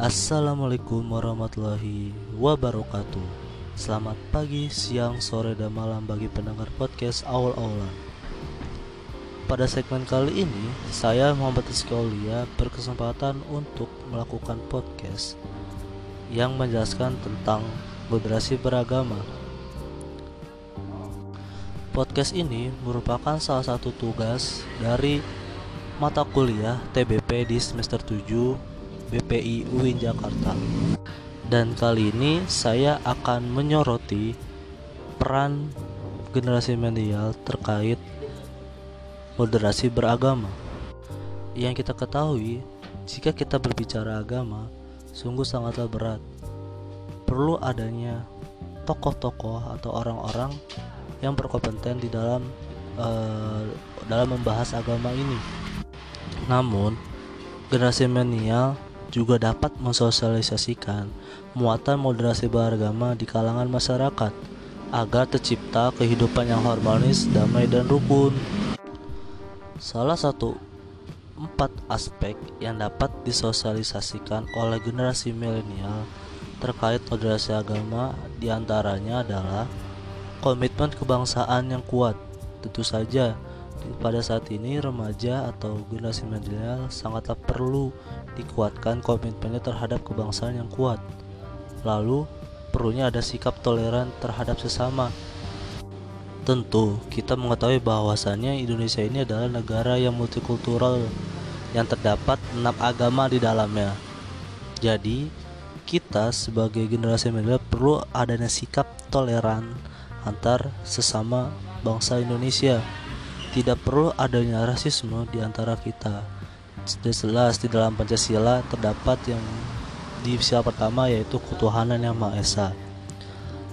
Assalamualaikum warahmatullahi wabarakatuh. Selamat pagi, siang, sore, dan malam bagi pendengar podcast awal-awalan. Pada segmen kali ini, saya Muhammad Rizky berkesempatan untuk melakukan podcast Yang menjelaskan tentang moderasi beragama. Podcast ini merupakan salah satu tugas dari mata kuliah TBP di semester 7 BPI UIN Jakarta. Dan kali ini saya akan menyoroti peran generasi milenial terkait moderasi beragama. Yang kita ketahui, jika kita berbicara agama, sungguh sangatlah berat. Perlu adanya tokoh-tokoh atau orang-orang yang berkompeten di dalam uh, dalam membahas agama ini. Namun, generasi milenial juga dapat mensosialisasikan muatan moderasi beragama di kalangan masyarakat agar tercipta kehidupan yang harmonis, damai, dan rukun. Salah satu empat aspek yang dapat disosialisasikan oleh generasi milenial terkait moderasi agama di antaranya adalah komitmen kebangsaan yang kuat. Tentu saja, pada saat ini remaja atau generasi milenial sangatlah perlu dikuatkan komitmennya terhadap kebangsaan yang kuat. Lalu, perlunya ada sikap toleran terhadap sesama. Tentu, kita mengetahui bahwasannya Indonesia ini adalah negara yang multikultural yang terdapat enam agama di dalamnya. Jadi, kita sebagai generasi milenial perlu adanya sikap toleran antar sesama bangsa Indonesia. Tidak perlu adanya rasisme di antara kita. Sudah jelas di dalam Pancasila terdapat yang di sila pertama yaitu ketuhanan yang Maha Esa.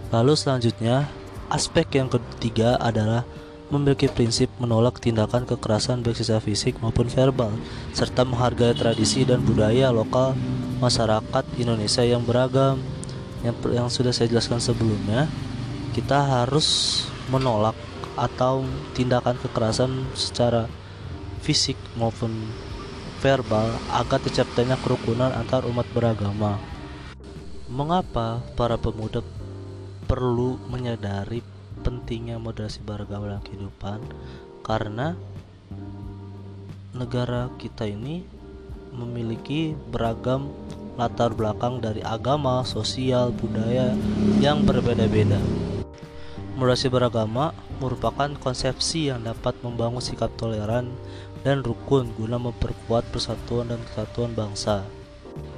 Lalu selanjutnya, aspek yang ketiga adalah memiliki prinsip menolak tindakan kekerasan baik secara fisik maupun verbal, serta menghargai tradisi dan budaya lokal masyarakat Indonesia yang beragam. Yang, yang sudah saya jelaskan sebelumnya, kita harus menolak atau tindakan kekerasan secara fisik maupun verbal agar terciptanya kerukunan antar umat beragama. Mengapa para pemuda perlu menyadari pentingnya moderasi beragama dalam kehidupan? Karena negara kita ini memiliki beragam latar belakang dari agama, sosial, budaya yang berbeda-beda. Moderasi beragama merupakan konsepsi yang dapat membangun sikap toleran dan rukun guna memperkuat persatuan dan kesatuan bangsa.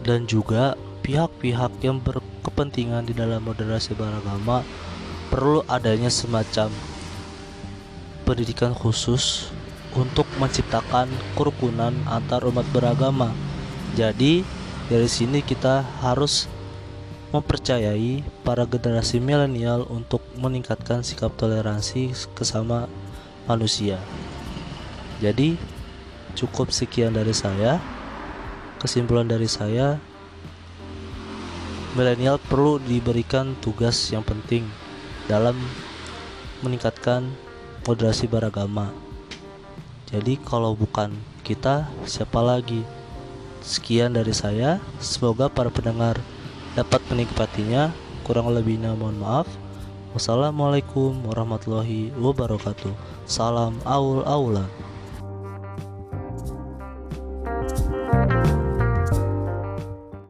Dan juga pihak-pihak yang berkepentingan di dalam moderasi beragama perlu adanya semacam pendidikan khusus untuk menciptakan kerukunan antar umat beragama. Jadi, dari sini kita harus mempercayai para generasi milenial untuk meningkatkan sikap toleransi kesama manusia. Jadi, cukup sekian dari saya. Kesimpulan dari saya, milenial perlu diberikan tugas yang penting dalam meningkatkan moderasi beragama. Jadi, kalau bukan kita, siapa lagi? Sekian dari saya. Semoga para pendengar dapat menikmatinya. Kurang lebihnya mohon maaf. Wassalamualaikum warahmatullahi wabarakatuh. Salam aul aulan.